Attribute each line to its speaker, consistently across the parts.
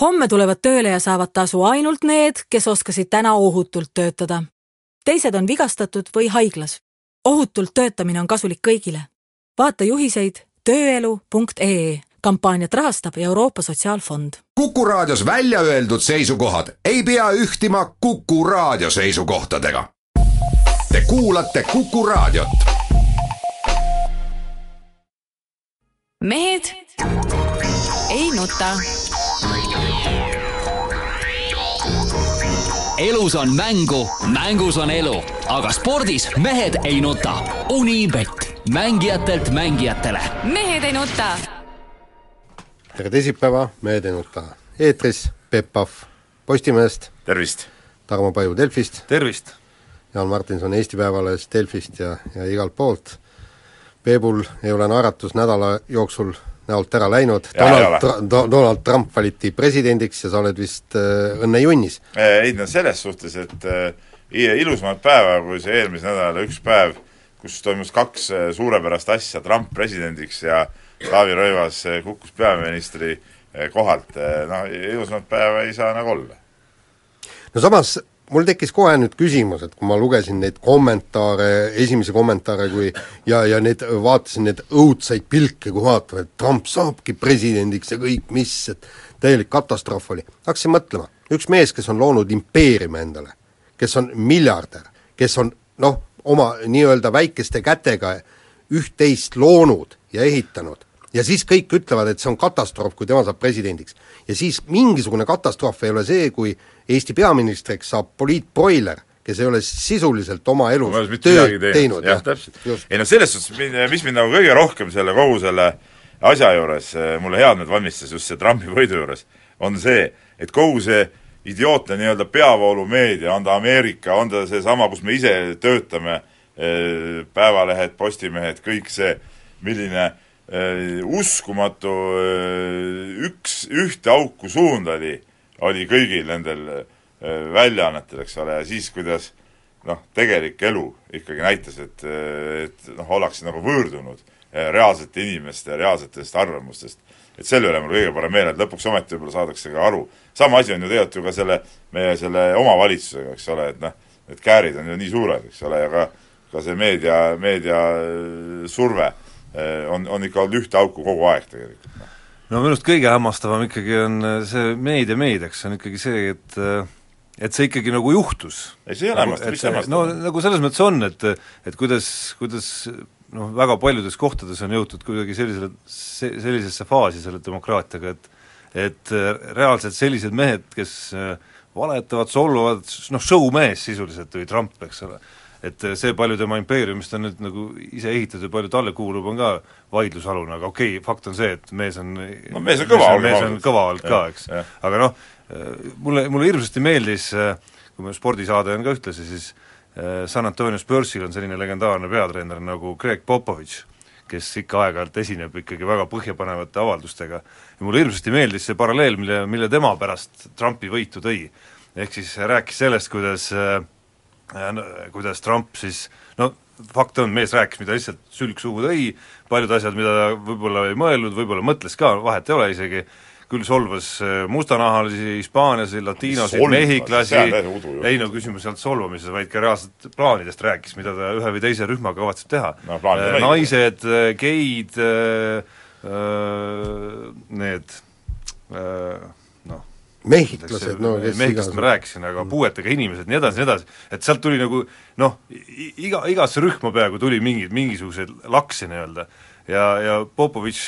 Speaker 1: homme tulevad tööle ja saavad tasu ainult need, kes oskasid täna ohutult töötada. teised on vigastatud või haiglas. ohutult töötamine on kasulik kõigile. vaata juhiseid tööelu.ee kampaaniat rahastab Euroopa Sotsiaalfond.
Speaker 2: kuku raadios välja öeldud seisukohad ei pea ühtima Kuku raadio seisukohtadega. Te kuulate Kuku raadiot.
Speaker 3: mehed ei nuta
Speaker 4: elus on mängu, mängus on elu, aga spordis mehed ei nuta. Unibet, mängijatelt mängijatele.
Speaker 3: mehed ei nuta.
Speaker 5: tere teisipäeva, Mehed ei nuta. eetris Peep Pahv Postimehest,
Speaker 6: tervist!
Speaker 5: Tarmo Paju Delfist,
Speaker 7: tervist!
Speaker 5: Jaan Martinson Eesti Päevalehest, Delfist ja, ja igalt poolt. Peebul ei ole naeratus nädala jooksul näolt ära läinud, Donald, Tra-, Donald Trump valiti presidendiks ja sa oled vist äh, õnnejunnis?
Speaker 6: ei no selles suhtes, et äh, ilusamat päeva kui see eelmise nädala üks päev, kus toimus kaks äh, suurepärast asja, Trump presidendiks ja Taavi Rõivas äh, kukkus peaministri äh, kohalt, äh, no ilusamat päeva ei saa nagu olla.
Speaker 5: no samas mul tekkis kohe nüüd küsimus, et kui ma lugesin neid kommentaare, esimesi kommentaare, kui ja, ja need, vaatasin neid õudsaid pilke, kui vaatavad, et Trump saabki presidendiks ja kõik, mis, et täielik katastroof oli. hakkasin mõtlema, üks mees, kes on loonud impeeriumi endale, kes on miljardär, kes on noh, oma nii-öelda väikeste kätega üht-teist loonud ja ehitanud ja siis kõik ütlevad, et see on katastroof, kui tema saab presidendiks. Ja siis mingisugune katastroof ei ole see, kui Eesti peaministriks saab poliitbroiler, kes ei ole sisuliselt oma elus tööd teinud.
Speaker 6: jah, täpselt. ei no selles suhtes, mis mind nagu kõige rohkem selle kogu selle asja juures mulle head meelt valmistas, just see Trumpi võidu juures, on see, et kogu see idiootne nii-öelda peavoolumeedia, on ta Ameerika, on ta seesama, kus me ise töötame, päevalehed, Postimehed, kõik see, milline uskumatu äh, üks, ühte auku suund oli, oli kõigil nendel äh, väljaannetel, eks ole, ja siis, kuidas noh, tegelik elu ikkagi näitas, et, et noh, ollakse nagu võõrdunud reaalsete inimeste reaalsetest arvamustest. et selle üle mul kõige parem meel, et lõpuks ometi võib-olla saadakse ka aru. sama asi on ju tegelikult ju ka selle, meie selle omavalitsusega, eks ole, et noh, need käärid on ju nii suured, eks ole, ja ka ka see meedia, meedia surve Äh, on, on ikka olnud ühte auku kogu aeg tegelikult. Noh.
Speaker 7: no minu arust kõige hämmastavam ikkagi on äh, see meedia meediaks, on ikkagi see, et äh, et see ikkagi nagu juhtus.
Speaker 6: ei, see ei ole hämmastav, mis hämmastav
Speaker 7: no nagu selles mõttes on, et et kuidas, kuidas noh, väga paljudes kohtades on jõutud kuidagi sellisele, sellisesse faasi selle demokraatiaga, et et reaalselt sellised mehed, kes valetavad, solvavad, noh, show-mees sisuliselt või Trump, eks ole, et see, palju tema impeeriumist on nüüd nagu ise ehitatud ja palju talle kuulub, on ka vaidlusalune, aga okei okay,, fakt on see, et mees on
Speaker 6: no mees on kõva
Speaker 7: olnud. mees on kõva olnud ka, eks. aga noh, mulle, mulle hirmsasti meeldis, kui me spordisaade on ka ühtlasi, siis San Antonio Spursil on selline legendaarne peatreener nagu Greg Popovitš, kes ikka aeg-ajalt esineb ikkagi väga põhjapanevate avaldustega. ja mulle hirmsasti meeldis see paralleel, mille, mille tema pärast Trumpi võitu tõi. ehk siis rääkis sellest, kuidas äh, kuidas Trump siis no fakt on, mees rääkis, mida lihtsalt sülg suhu tõi, paljud asjad, mida ta võib-olla ei mõelnud, võib-olla mõtles ka, vahet ei ole isegi, küll solvas äh, mustanahalisi, hispaanlasi, latiinosid, mehhiklasi, ei no küsimus ei olnud solvamises, vaid ka reaalselt plaanidest rääkis, mida ta ühe või teise rühmaga kavatseb teha. No,. Äh, naised, äh, geid, need
Speaker 5: mehhiklased, no
Speaker 7: kes mehhiklastest ma rääkisin, aga puuetega inimesed, nii edasi, nii edasi, et sealt tuli nagu noh, iga, igasse rühma peaaegu tuli mingeid, mingisuguseid laksi nii-öelda. ja, ja Popovitš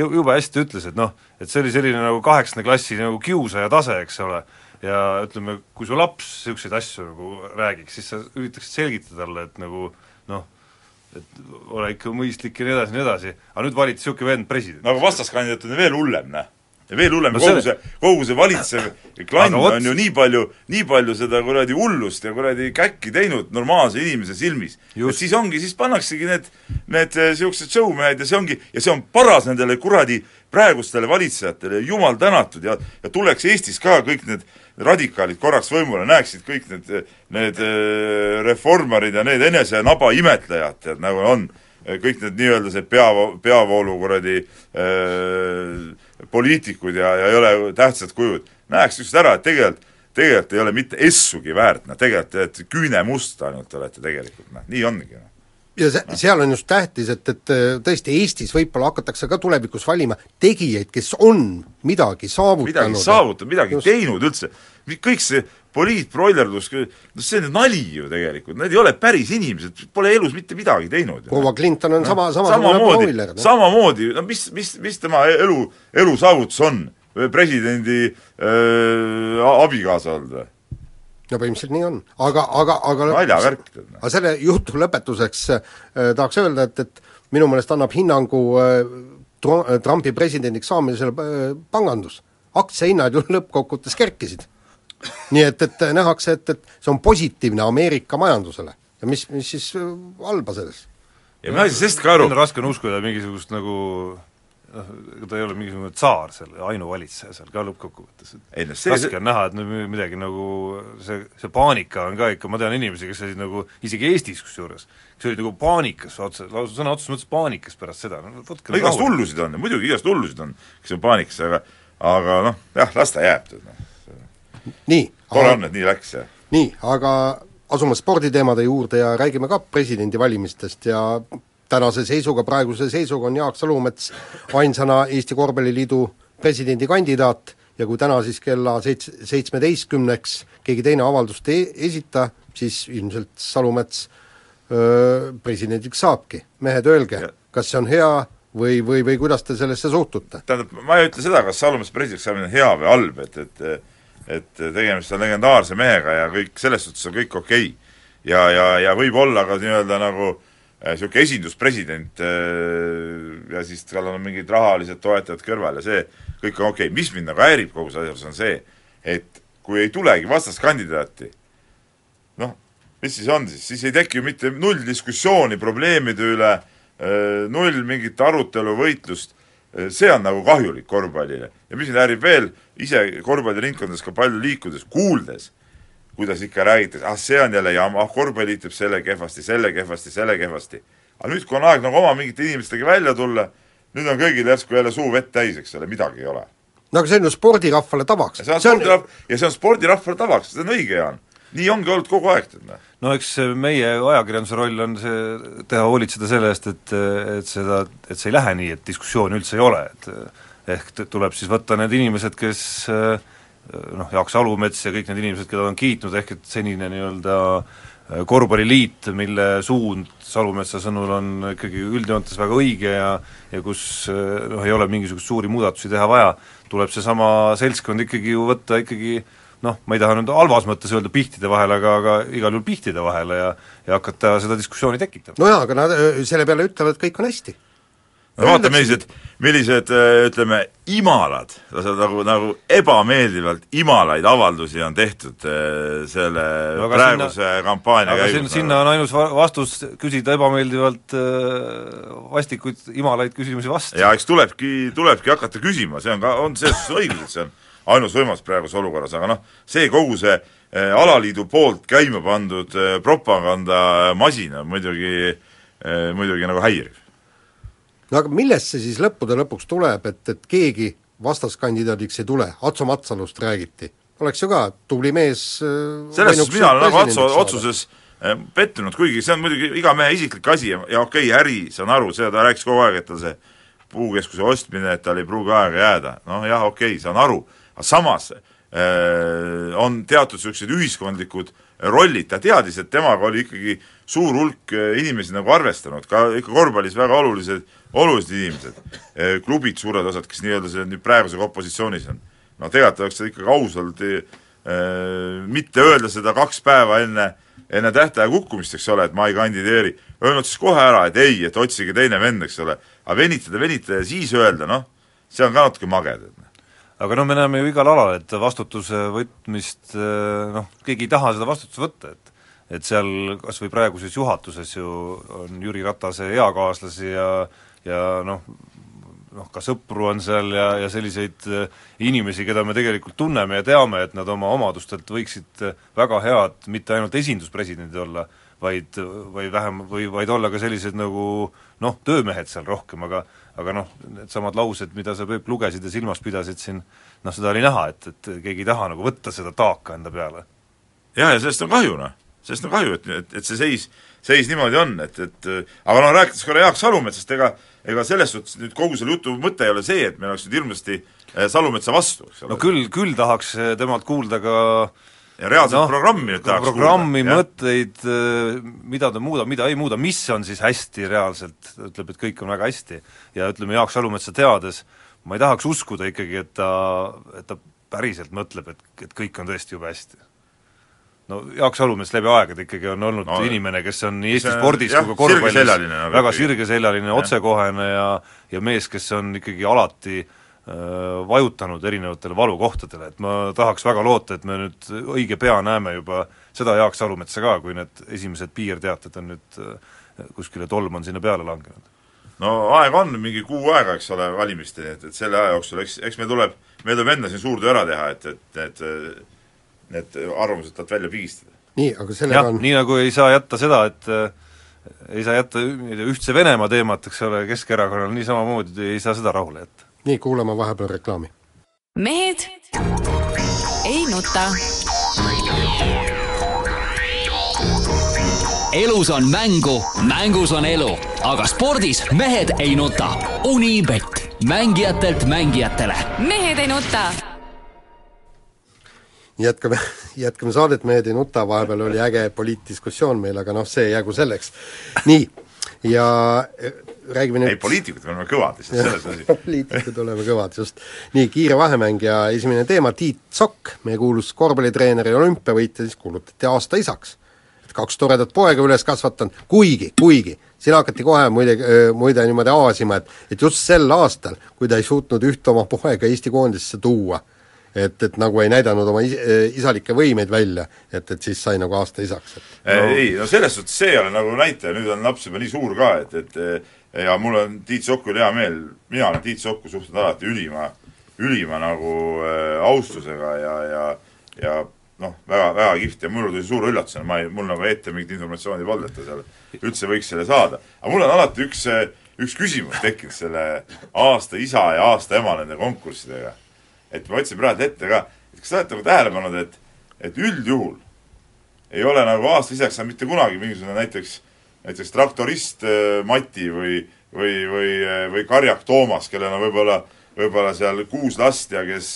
Speaker 7: jube hästi ütles, et noh, et see oli selline nagu kaheksanda klassi nagu kiusaja tase, eks ole, ja ütleme, kui su laps niisuguseid asju nagu räägiks, siis sa üritaksid selgitada talle, et nagu noh, et ole ikka mõistlik ja nii edasi, nii edasi, aga nüüd valiti niisugune vend president.
Speaker 6: no aga vastaskandidaat on veel hullem, näe ja veel hullem no, kogu see, kogu see valitsev klann on ju nii palju, nii palju seda kuradi hullust ja kuradi käkki teinud normaalse inimese silmis. et siis ongi, siis pannaksegi need, need niisugused eh, showmehed ja see ongi, ja see on paras nendele kuradi praegustele valitsejatele, jumal tänatud! Ja, ja tuleks Eestis ka kõik need radikaalid korraks võimule, näeksid kõik need, need eh, reformarid ja need enesenaba imetlejad, tead, nagu on kõik need nii-öelda see pea, peavoolu kuradi äh, poliitikud ja, ja ei ole tähtsad kujud, näeks just ära, et tegelikult tegelikult ei ole mitte essugi väärt, noh tegelikult te olete küünemust ainult olete tegelikult, noh, nii ongi noh
Speaker 5: ja see, seal on just tähtis, et, et tõesti Eestis võib-olla hakatakse ka tulevikus valima tegijaid, kes on midagi saavutanud.
Speaker 6: midagi saavutanud, midagi just. teinud üldse, kõik see poliitbroilerdus, no see on nali ju tegelikult, need ei ole päris inimesed, pole elus mitte midagi teinud.
Speaker 5: proua Clinton on sama,
Speaker 6: samasugune broiler. samamoodi, no mis, mis, mis tema elu, elu saavutus on? presidendi äh, abikaasa olnud või?
Speaker 5: no põhimõtteliselt nii on, aga, aga, aga
Speaker 6: naljavärk.
Speaker 5: Noh. aga selle jutu lõpetuseks äh, tahaks öelda, et, et minu meelest annab hinnangu äh, Trumpi presidendiks saamisele äh, pangandus. aktsiahinnad ju lõppkokkuvõttes kerkisid. Nii et, et nähakse, et, et see on positiivne Ameerika majandusele ja mis, mis siis äh, halba selles?
Speaker 6: ja mina ei saa sellest ka aru.
Speaker 7: raske on uskuda mingisugust nagu noh, ta ei ole mingisugune tsaar seal, ainuvalitseja seal ka lõppkokkuvõttes, et no see, raske on näha, et nüüd midagi nagu see, see paanika on ka ikka, ma tean inimesi, kes olid nagu isegi Eestis kusjuures, kes olid nagu paanikas otse, lausa sõna otseses mõttes paanikas pärast seda, no võtke
Speaker 6: no igast hullusid on, muidugi igast hullusid on, kes on paanikas, aga aga noh, jah, las ta jääb, noh.
Speaker 5: Nii.
Speaker 6: tore on, et nii läks ja
Speaker 5: nii, aga asume sporditeemade juurde ja räägime ka presidendivalimistest ja tänase seisuga, praeguse seisuga on Jaak Salumets ainsana Eesti Korvpalliliidu presidendikandidaat ja kui täna siis kella seits-, seitsmeteistkümneks keegi teine avaldust ei esita, siis ilmselt Salumets öö, presidendiks saabki. mehed, öelge, kas see on hea või, või, või kuidas te sellesse suhtute?
Speaker 6: tähendab, ma ei ütle seda, kas Salumets presidendiks saamine on hea või halb, et, et et tegemist on legendaarse mehega ja kõik, selles suhtes on kõik okei. Okay.. ja, ja, ja võib olla ka nii-öelda nagu niisugune äh, esinduspresident äh, ja siis tal on mingid rahalised toetajad kõrval ja see kõik on okei. Okay., mis mind nagu häirib kogu selles asjas, on see, et kui ei tulegi vastaskandidaati, noh, mis siis on siis, siis ei teki ju mitte null diskussiooni probleemide üle, äh, null mingit arutelu, võitlust, see on nagu kahjulik korvpallile. ja mis mind häirib veel, ise korvpalliringkondades ka palju liikudes, kuuldes kuidas ikka räägitakse, ah see on jälle jama, ah korvpalliit teeb selle kehvasti, selle kehvasti, selle kehvasti. aga nüüd, kui on aeg nagu oma mingite inimestega välja tulla, nüüd on kõigil järsku jälle suu vett täis, eks ole, midagi ei ole.
Speaker 5: no aga see on ju spordirahvale tavaks.
Speaker 6: see on spordirahv- on... ja see on spordirahvale tavaks, see on õige, Jaan. Nii ongi olnud kogu aeg, tead noh.
Speaker 7: no eks meie ajakirjanduse roll on see, teha, hoolitseda selle eest, et, et seda, et see ei lähe nii, et diskussiooni üldse ei ole, et ehk tuleb siis võtta need inimesed, kes äh, noh, Jaak Salumets ja kõik need inimesed, keda on kiitnud, ehk et senine nii-öelda äh, korvpalliliit, mille suund Salumetsa sõnul on ikkagi üldjoontes väga õige ja ja kus äh, noh, ei ole mingisuguseid suuri muudatusi teha vaja, tuleb seesama seltskond ikkagi ju võtta ikkagi noh, ma ei taha nüüd halvas mõttes öelda pihtide vahele, aga, aga igal juhul pihtide vahele ja ja hakata seda diskussiooni tekitama.
Speaker 5: no jaa, aga nad selle peale ütlevad, kõik on hästi
Speaker 6: no vaata, millised, millised ütleme, imalad, nagu, nagu ebameeldivalt imalaid avaldusi on tehtud selle no, praeguse sinna, kampaania käigus.
Speaker 7: sinna on ainus vastus küsida ebameeldivalt vastikuid imalaid küsimusi vastu.
Speaker 6: ja eks tulebki, tulebki hakata küsima, see on ka, on selles suhtes õigus, et see on ainus võimalus praeguses olukorras, aga noh, see kogu see äh, alaliidu poolt käima pandud äh, propagandamasin on muidugi muidugi nagu häiriv.
Speaker 5: No aga millest see siis lõppude lõpuks tuleb, et, et keegi vastaskandidaadiks ei tule, Atso Matsalust räägiti, oleks ju ka tubli mees
Speaker 6: selles suhtes mina olen nagu Atso otsuses pettunud, kuigi see on muidugi iga mehe isiklik asi ja, ja okei okay,, äri, saan aru, seda ta rääkis kogu aeg, et tal see puukeskuse ostmine, et tal ei pruugi aega jääda, noh jah, okei okay,, saan aru, aga samas äh, on teatud niisugused ühiskondlikud rollid, ta teadis, et temaga oli ikkagi suur hulk äh, inimesi nagu arvestanud, ka ikka korvpallis väga olulised olulised inimesed, eh, klubid, suured osad, kes nii-öelda see nüüd praegusega opositsioonis on. no tegelikult oleks seda ikkagi ausalt mitte öelda seda kaks päeva enne, enne tähtaja kukkumist, eks ole, et ma ei kandideeri, öelnud siis kohe ära, et ei, et otsige teine vend, eks ole, aga venitada, venitada ja siis öelda, noh, see on ka natuke mage, tead
Speaker 7: aga noh, me näeme ju igal alal, et vastutuse võtmist noh, keegi ei taha seda vastutust võtta, et et seal kas või praeguses juhatuses ju on Jüri Ratase eakaaslasi ja ja noh, noh ka sõpru on seal ja, ja selliseid äh, inimesi, keda me tegelikult tunneme ja teame, et nad oma omadustelt võiksid äh, väga head mitte ainult esinduspresidendid olla, vaid, või vähem, või vaid olla ka sellised nagu noh, töömehed seal rohkem, aga aga noh, needsamad laused, mida sa, Peep, lugesid ja silmas pidasid siin, noh seda oli näha, et, et keegi ei taha nagu võtta seda taaka enda peale.
Speaker 6: jah, ja sellest on kahju, noh. sellest on kahju, et, et, et see seis, seis niimoodi on, et, et aga noh, rääkides korra Jaak Salumetsast, ega ega selles suhtes nüüd kogu selle jutu mõte ei ole see, et meil oleks nüüd hirmsasti eh, Salumetsa vastu, eks ole.
Speaker 7: no küll, küll tahaks eh, temalt kuulda ka
Speaker 6: ja reaalset no, programmi nüüd tahaks
Speaker 7: programmi, mõtteid, eh, mida ta muudab, mida ei muuda, mis on siis hästi reaalselt, ütleb, et kõik on väga hästi. ja ütleme, Jaak Salumetsa teades ma ei tahaks uskuda ikkagi, et ta, et ta päriselt mõtleb, et, et kõik on tõesti jube hästi. No Jaak Salumets läbi aegade ikkagi on olnud no, inimene, kes on nii Eesti spordis kui ka korvpallis väga sirgeseljaline, otsekohene ja ja mees, kes on ikkagi alati äh, vajutanud erinevatele valukohtadele, et ma tahaks väga loota, et me nüüd õige pea näeme juba seda Jaak Salumetsa ka, kui need esimesed piirteated on nüüd äh, kuskile tolm on sinna peale langenud.
Speaker 6: no aega on mingi kuu aega, eks ole, valimisteni, et, et selle aja jooksul, eks, eks meil tuleb, meil tuleb enda siin suur töö ära teha, et, et, et need arvamused talt välja pigistada.
Speaker 5: nii, aga sellega
Speaker 7: on nii nagu ei saa jätta seda, et äh, ei saa jätta ühtse Venemaa teemat, eks ole, Keskerakonnal, nii samamoodi ei saa seda rahule jätta.
Speaker 5: Nii, kuulame vahepeal reklaami.
Speaker 3: mehed ei nuta.
Speaker 4: elus on mängu, mängus on elu, aga spordis mehed ei nuta. Unibet, mängijatelt mängijatele.
Speaker 3: mehed ei nuta
Speaker 5: jätkame, jätkame saadet, Mehed ei nuta, vahepeal oli äge poliitdiskussioon meil, aga noh, see jäägu selleks. nii, ja räägime nüüd
Speaker 6: ei, poliitikud oleme kõvad, lihtsalt selles asi
Speaker 5: poliitikud oleme kõvad, just. nii, kiire vahemäng ja esimene teema, Tiit Sokk, meie kuulus korvpallitreener ja olümpiavõitja, siis kuulutati aasta isaks. et kaks toredat poega üles kasvatanud, kuigi, kuigi siin hakati kohe muide, muide niimoodi aasima, et et just sel aastal, kui ta ei suutnud ühte oma poega Eesti koondisesse tuua, et, et nagu ei näidanud oma is-, isalikke võimeid välja, et, et siis sai nagu aasta isaks, et
Speaker 6: no. ei, no selles suhtes see ei ole nagu näitaja, nüüd on laps juba nii suur ka, et, et ja mul on Tiit Sokul hea meel, mina olen Tiit Sokku suhtunud alati ülima, ülima nagu äh, austusega ja, ja ja noh, väga, väga kihvt ja mulle tuli suur üllatusena, ma ei, mul nagu ette mingit informatsiooni polnud, et ta seal. Üldse võiks selle saada. aga mul on alati üks, üks küsimus tekkinud selle aasta isa ja aasta ema nende konkurssidega. Et ma võtsin praegu ette ka, et kas te olete nagu tähele pannud, et, et üldjuhul ei ole nagu aasta isaks saanud mitte kunagi mingisugune näiteks, näiteks traktorist äh, Mati või, või, või, äh, või karjak Toomas, kellel on võib-olla, võib-olla seal kuus last ja kes,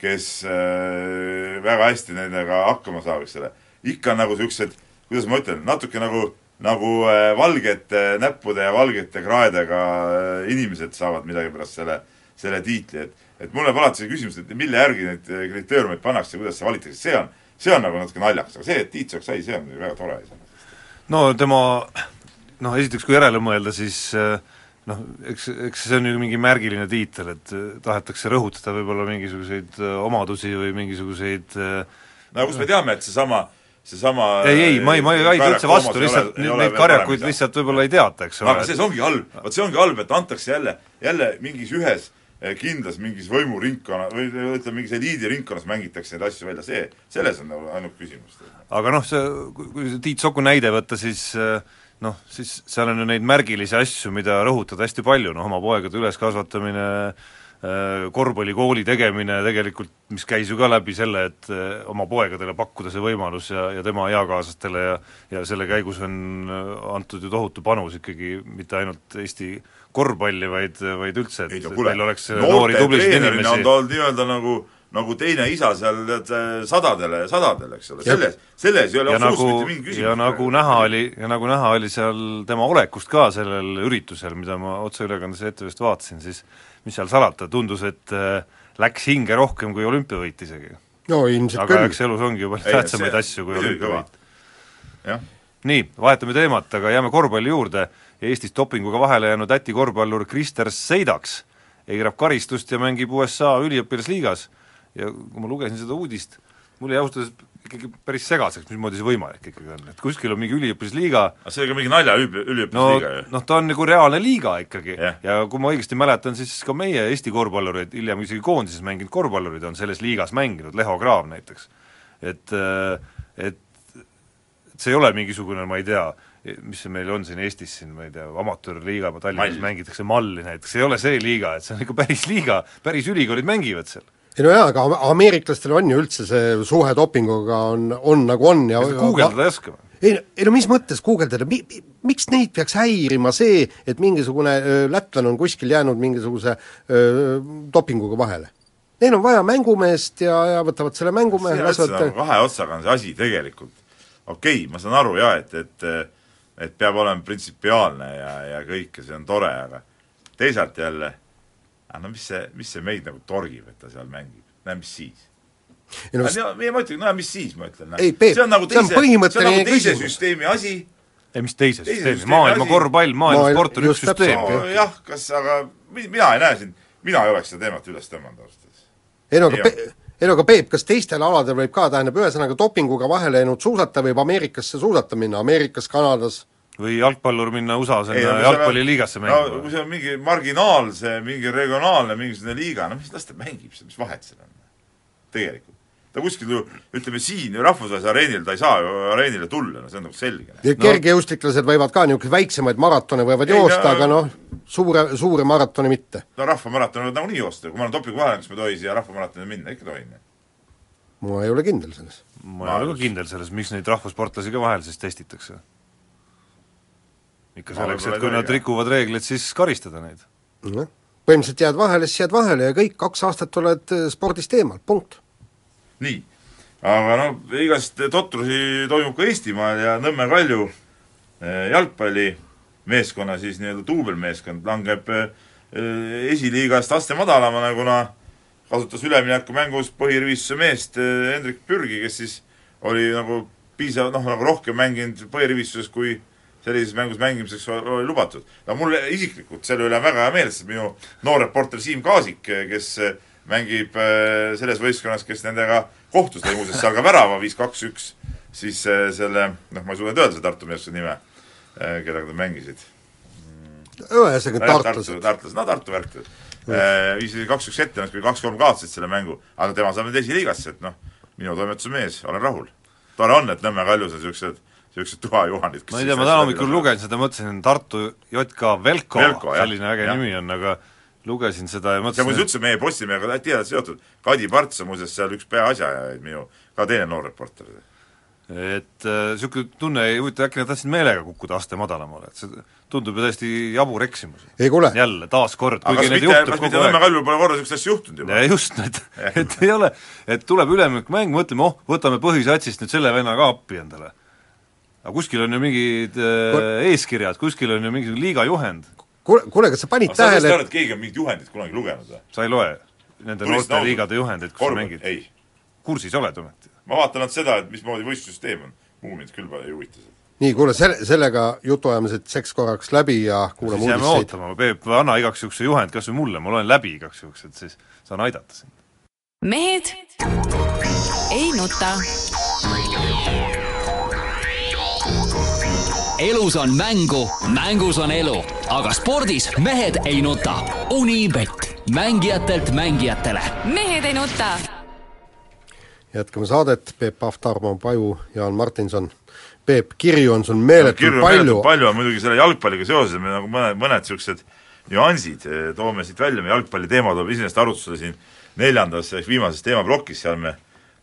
Speaker 6: kes äh, väga hästi nendega hakkama saab, eks ole. ikka nagu niisugused, kuidas ma ütlen, natuke nagu, nagu valgete näppude ja valgete kraedega inimesed saavad midagi pärast selle, selle tiitli, et et mul läheb alati see küsimus, et mille järgi neid kriteeriumeid pannakse, kuidas see valitakse, see on, see on nagu natuke naljakas, aga see, et Tiit Sook sai, see on väga tore iseenesest.
Speaker 7: No tema noh, esiteks kui järele mõelda, siis eh, noh, eks, eks see on ju mingi märgiline tiitel, et eh, tahetakse rõhutada võib-olla mingisuguseid omadusi või mingisuguseid
Speaker 6: no kust me teame, et seesama seesama
Speaker 7: ei, ei, ma ei, ma ei vaidle üldse vastu, lihtsalt neid karjakuid lihtsalt võib-olla ei teata, eks ole.
Speaker 6: aga see, see ongi halb, vot see ongi halb, et antakse jälle, jälle mingis ühes Eh, kindlas mingis võimuringkonna või ütleme, mingis eliidiringkonnas mängitakse neid asju välja, see, selles on nagu ainult küsimus.
Speaker 7: aga noh, see, kui see Tiit Soku näide võtta, siis eh, noh, siis seal on ju neid märgilisi asju, mida rõhutada hästi palju, noh oma poegade üleskasvatamine, eh, korvpallikooli tegemine tegelikult, mis käis ju ka läbi selle, et oma poegadele pakkuda see võimalus ja, ja tema eakaaslastele ja ja selle käigus on antud ju tohutu panus ikkagi mitte ainult Eesti korvpalli, vaid, vaid üldse, et meil oleks noori tublisid inimesi
Speaker 6: on ta olnud nii-öelda nagu nagu teine isa seal tead sadadele ja sadadele, eks ole, selles, selles ei ole absoluutselt nagu, mitte mingi küsimus.
Speaker 7: ja nagu näha oli, ja nagu näha oli seal tema olekust ka sellel üritusel, mida ma otseülekandes ETV-st vaatasin, siis mis seal salata, tundus, et äh, läks hinge rohkem kui olümpiavõit isegi.
Speaker 5: no ilmselt
Speaker 7: aga küll. eks elus ongi ju palju tähtsamaid asju kui olümpiavõit. nii, vahetame teemat, aga jääme korvpalli juurde Eestis dopinguga vahele jäänud Läti korvpallur Krister Seidaks eirab karistust ja mängib USA üliõpilasliigas ja kui ma lugesin seda uudist, mul jäi ausalt öeldes ikkagi päris segaseks, mismoodi see võimalik ikkagi on, et kuskil on mingi üliõpilasliiga
Speaker 6: aga see on ka mingi nalja üli-, üliõpilasliiga
Speaker 7: no, ju? noh, ta on nagu reaalne liiga ikkagi yeah. ja kui ma õigesti mäletan, siis ka meie Eesti korvpallurid, hiljem isegi koondises mänginud korvpallurid on selles liigas mänginud, Leho Kraav näiteks. et, et see ei ole mingisugune, ma ei tea, mis see meil on siin Eestis siin, ma ei tea, amatöörliiga, Tallinnas
Speaker 6: Mall.
Speaker 7: mängitakse malli näiteks, ei ole see liiga, et see on ikka päris liiga, päris ülikoolid mängivad seal.
Speaker 5: Ei no jaa, aga am- ameeriklastel on ju üldse see suhe dopinguga on, on nagu on ja
Speaker 7: guugeldada ei oska või?
Speaker 5: ei, ei no mis mõttes guugeldada, mi-, mi- miks neid peaks häirima see, et mingisugune öö, lätlane on kuskil jäänud mingisuguse öö, dopinguga vahele? Neil on vaja mängumeest ja, ja võtavad selle mängumehe, lasevad
Speaker 6: kahe otsaga on see asi tegelikult. okei okay,, ma saan aru jaa, et, et et peab olema printsipiaalne ja, ja kõik ja see on tore, aga teisalt jälle, no mis see, mis see meid nagu torgib, et ta seal mängib, näe mis siis
Speaker 5: ei no
Speaker 6: no, ja ma ütlen, no mis siis, ma ütlen.
Speaker 5: Peep,
Speaker 6: see on nagu teise, see on nagu teise
Speaker 5: küsimus.
Speaker 6: süsteemi asi,
Speaker 7: ei, mis teise
Speaker 6: Teise
Speaker 7: süsteemi, maailma
Speaker 6: asi.
Speaker 7: korvpall, maailma
Speaker 5: Maailm-
Speaker 7: sport on üks süsteem.
Speaker 6: Jah, kas aga mi-, mina ei näe siin, mina ei oleks seda teemat üles tõmmanud ausalt öeldes.
Speaker 5: ei no aga. Pe-, ei no aga Peep, kas teistel aladel võib ka, tähendab ühesõnaga dopinguga vahele jäänud suusataja võib Ameerikasse suusata minna, Ameerikas, Kanadas,
Speaker 7: või jalgpallur minna
Speaker 6: no seal on-
Speaker 7: jalgpalliliigasse
Speaker 6: no
Speaker 7: mängima
Speaker 6: kui see on mingi marginaalse, mingi regionaalne mingisugune liiga, no mis las ta mängib seal, mis vahet seal on? tegelikult. ta kuskil ju, ütleme siin ju rahvusvahelisel areenil, ta ei saa ju areenile tulla, no see on nagu selge.
Speaker 5: ja kergejõustiklased võivad ka niisuguseid väiksemaid maratone võivad
Speaker 6: Ei,
Speaker 5: joosta,
Speaker 6: no-
Speaker 5: aga noh, suure, suure maratoni mitte.
Speaker 6: no rahvamaraton võib nagunii joosta, kui ma olen dopingu vahel, kas ma tohin siia rahvamaratonile minna, ikka tohin.
Speaker 5: ma ei ole kindel selles.
Speaker 7: ma ei ole ka kindel selles, miks neid rahvussportlasi ka vahel siis testitakse. Ikka selleks, et kui nad rikuvad reegleid, siis karistada neid.
Speaker 5: noh, põhimõtteliselt jääd vahele, siis jääd vahele ja kõik, kaks aastat oled eh, spordist eemal, punkt.
Speaker 6: nii, aga no igast totrusi toimub ka Eestimaal ja Nõmme Kalju eh, jalgpallimeeskonna siis nii-öelda duubelmeeskond langeb eh, esiliigast aste madalamale, kuna kasutas üleminekumängus põhirivistuse meest Hendrik Pürgi, kes siis oli nagu piisav, noh, nagu rohkem mänginud põhirivistuses, kui sellises mängus mängimiseks oli lubatud. no mul isiklikult selle üle on väga hea meel, sest minu noor reporter Siim Kaasik, kes eh, mängib eh, selles võistkonnas, kes nendega kohtus, lõi muuseas seal ka värava, viis kaks-üks, siis eh, selle, noh, ma ei suuda nüüd öelda seda Tartu meeskonna nime, kellega nad mängisid.
Speaker 5: ühesõnaga
Speaker 6: Tartu,
Speaker 5: tartlased.
Speaker 6: tartlased, no Tartu värk. viisid kaks-üks ette, nad küll kaks-kolm kaotasid selle mängu, aga tema saab nüüd esiliigasse, et noh, minu toimetuse mees, olen rahul. tore on, et Nõmme Kaljus on niisugused, niisugused tuhajuhanid.
Speaker 7: ma ei tea, ma täna hommikul lugesin seda, mõtlesin, Tartu JK Velko,
Speaker 6: Velko, jah.
Speaker 7: selline äge
Speaker 6: Jah.
Speaker 7: nimi on, aga lugesin seda ja mõtlesin,
Speaker 6: muuseas üldse meie Postimehega tihedalt seotud, Kadi Parts on muuseas seal üks peaasjaajaid minu, ka teine noor reporter.
Speaker 7: et niisugune äh, tunne ei huvita, äkki nad tahtsid meelega kukkuda aste madalamale, et see tundub ju täiesti jabur eksimus. jälle, taaskord, kuigi neid juhtub kogu aeg.
Speaker 6: Kaljul pole korra niisugust asja juhtunud juba?
Speaker 7: ja just, et, et ei ole, et tuleb üleminekumäng, mõtleme, oh, võtame põhisatsist nüüd selle venna ka appi endale. Aga kuskil on ju mingid äh, eeskirjad, kuskil on ju mingi liiga juhend,
Speaker 5: kuule, kuule, kas sa panid
Speaker 6: aga sa
Speaker 5: tähele,
Speaker 6: arvad, et keegi on mingit juhendit kunagi lugenud või?
Speaker 7: sa ei loe nende noorte liigade juhendeid, kus sa
Speaker 6: korvpall,
Speaker 7: mängid?
Speaker 6: ei.
Speaker 7: kursis oled ometi?
Speaker 6: ma vaatan ainult seda, et mismoodi võistlussüsteem on. muu mind küll ei huvita see.
Speaker 5: nii, kuule, selle, sellega jutuajamised seks korraks läbi ja kuulame
Speaker 7: siis jääme
Speaker 5: uudiseid.
Speaker 7: ootama, Peep, anna igaks juhuks see juhend kas või mulle, ma loen läbi igaks juhuks, et siis saan aidata sind.
Speaker 3: mehed ei nuta.
Speaker 4: Elus on mängu, mängus on elu, aga spordis mehed ei nuta. Unibet, mängijatelt mängijatele
Speaker 3: mehed ei nuta.
Speaker 5: jätkame saadet, Peep Pahv, Tarmo Paju, Jaan Martinson. Peep, kirju on sul meeletult
Speaker 6: kirju
Speaker 5: palju
Speaker 6: palju on muidugi selle jalgpalliga seoses, me nagu mõned, mõned niisugused nüansid eh, toome siit välja, meie jalgpalli teema tuleb iseenesest arutlusele siin neljandas ehk viimases teemaplokis, seal me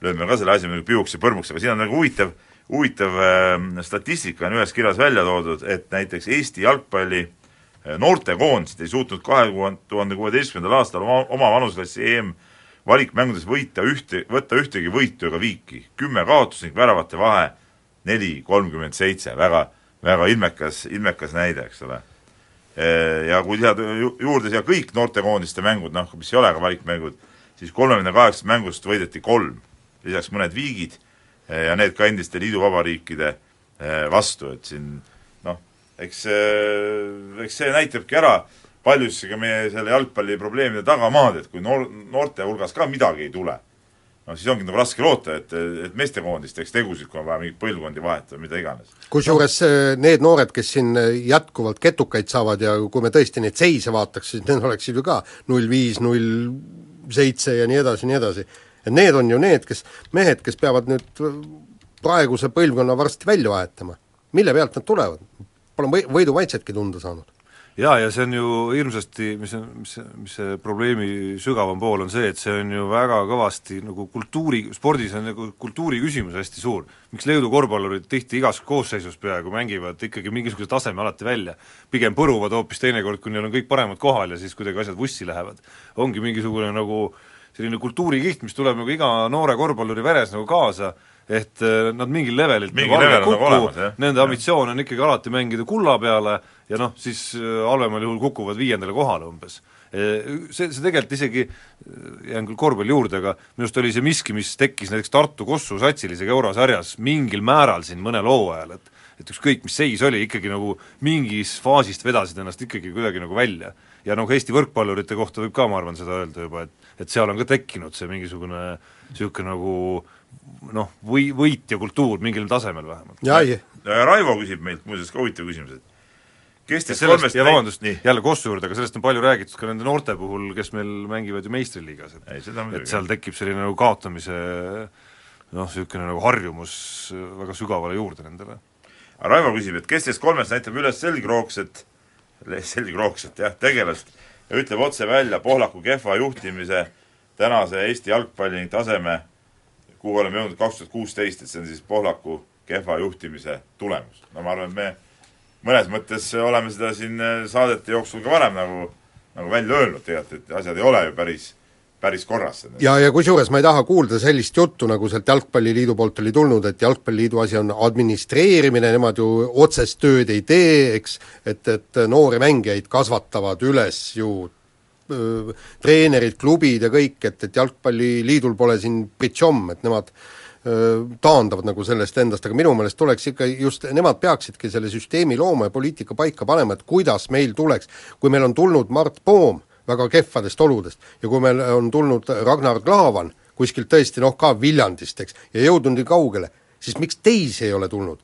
Speaker 6: lööme ka selle asja muidugi piuks ja põrmuks, aga siin on nagu huvitav, huvitav äh, statistika on ühes kirjas välja toodud, et näiteks Eesti jalgpalli äh, noortekoondised ei suutnud kahe tuhande kuueteistkümnendal aastal oma, oma vanuseklassi EM valikmängudes võita ühte, võtta ühtegi võitu ega viiki. kümme kaotust ning väravate vahe neli kolmkümmend seitse, väga, väga ilmekas, ilmekas näide, eks ole. Ja kui lisada ju- juurde siia kõik noortekoondiste mängud, noh, mis ei ole ka valikmängud, siis kolmekümne kaheksast mängust võideti kolm, lisaks mõned viigid eh, ja need ka endiste liiduvabariikide eh, vastu, et siin noh, eks, eks see näitabki ära paljuski ka meie selle jalgpalliprobleemide tagamaad, et kui noor, noorte hulgas ka midagi ei tule, no siis ongi nagu raske loota, et, et meestekoondis teeks tegusid, kui on vaja mingeid põlvkondi vahetada, mida iganes.
Speaker 5: kusjuures eh, need noored, kes siin eh, jätkuvalt ketukaid saavad ja kui me tõesti neid seise vaataks, siis need oleksid ju ka null viis, null seitse ja nii edasi, nii edasi. Et need on ju need, kes, mehed, kes peavad nüüd eh, praeguse põlvkonna varsti välja vahetama. mille pealt nad tulevad? Pole või-, võidumaitsetki tunda saanud
Speaker 7: jaa, ja see on ju hirmsasti, mis on, mis, mis see probleemi sügavam pool on see, et see on ju väga kõvasti nagu kultuuri, spordis on nagu kultuuri küsimus hästi suur. miks Leedu korvpallurid tihti igas koosseisus peaaegu mängivad ikkagi mingisuguse taseme alati välja, pigem põruvad hoopis teinekord, kui neil on kõik paremad kohal ja siis kuidagi asjad vussi lähevad. ongi mingisugune nagu selline kultuurikiht, mis tuleb nagu iga noore korvpalluri veres nagu kaasa, et äh, nad mingil levelilt
Speaker 6: Mingi
Speaker 7: nagu
Speaker 6: level nagu olemas, jah.
Speaker 7: nende ambitsioon on ikkagi alati mängida kulla peale ja noh, siis äh, halvemal juhul kukuvad viiendale kohale umbes. See, see tegelikult isegi, jään küll korvpalli juurde, aga minu arust oli see miski, mis tekkis näiteks Tartu Kossu satsil isegi eurosarjas mingil määral siin mõnel hooajal, et et ükskõik, mis seis oli, ikkagi nagu mingis faasist vedasid ennast ikkagi kuidagi nagu välja. ja noh, Eesti võrkpallurite kohta võib ka, ma arvan, seda öelda juba, et et seal on ka tekkinud see mingisugune niisugune nagu noh, või, võitja kultuur mingil tasemel vähemalt.
Speaker 6: Raivo küsib meilt muuseas ka huvitava küsimuse, et kes
Speaker 7: ja
Speaker 6: teist kolmest
Speaker 7: ja vabandust,
Speaker 6: nii,
Speaker 7: jälle Kossu juurde, aga sellest on palju räägitud ka nende noorte puhul, kes meil mängivad ju meistriliigas, et et seal tekib selline nagu kaotamise noh, niisugune nagu harjumus väga sügavale juurde nendele.
Speaker 6: Aga Raivo küsib, et kes teist kolmest näitab üles selgroogset, selgroogset jah, tegelast ja ütleb otse välja Pohlaku kehva juhtimise tänase Eesti jalgpalli taseme, kuhu oleme jõudnud kaks tuhat kuusteist, et see on siis Pohlaku kehva juhtimise tulemus. no ma arvan, et me mõnes mõttes oleme seda siin eh, saadete jooksul ka varem nagu, nagu välja öelnud tegelikult, et asjad ei ole ju päris, päris korras.
Speaker 5: ja, ja kusjuures ma ei taha kuulda sellist juttu, nagu sealt Jalgpalliliidu poolt oli tulnud, et Jalgpalliliidu asi on administreerimine, nemad ju otsest tööd ei tee, eks, et, et noori mängijaid kasvatavad üles ju öö, treenerid, klubid ja kõik, et, et Jalgpalliliidul pole siin pritšomm, et nemad öö, taandavad nagu sellest endast, aga minu meelest tuleks ikka just, nemad peaksidki selle süsteemi looma ja poliitika paika panema, et kuidas meil tuleks, kui meil on tulnud Mart Poom väga kehvadest oludest ja kui meil on tulnud Ragnar Klavan kuskilt tõesti noh, ka Viljandist, eks, ja jõudnud nii kaugele, siis miks teisi ei ole tulnud?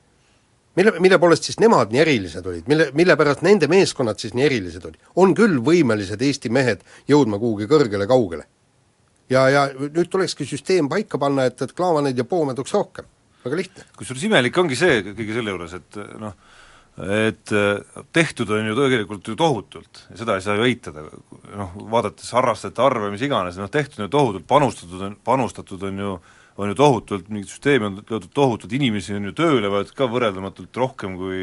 Speaker 5: mille, mille poolest siis nemad nii erilised olid, mille, mille pärast nende meeskonnad siis nii erilised olid? on küll võimelised Eesti mehed jõudma kuhugi kõrgele-kaugele. ja, ja nüüd tulekski süsteem paika panna, et, et Klaavaneid ja Poome tuleks rohkem, väga lihtne.
Speaker 7: kusjuures imelik ongi see kõige selle juures, et noh, et äh, tehtud on ju tegelikult ju tohutult seda ei saa ju eitada, noh, vaadates harrastajate arve, mis iganes, noh tehtud on ju tohutult, panustatud on, panustatud on ju on ju tohutult, mingit süsteemi on löödud tohutult, inimesi on ju tööle võetud ka võrreldamatult rohkem kui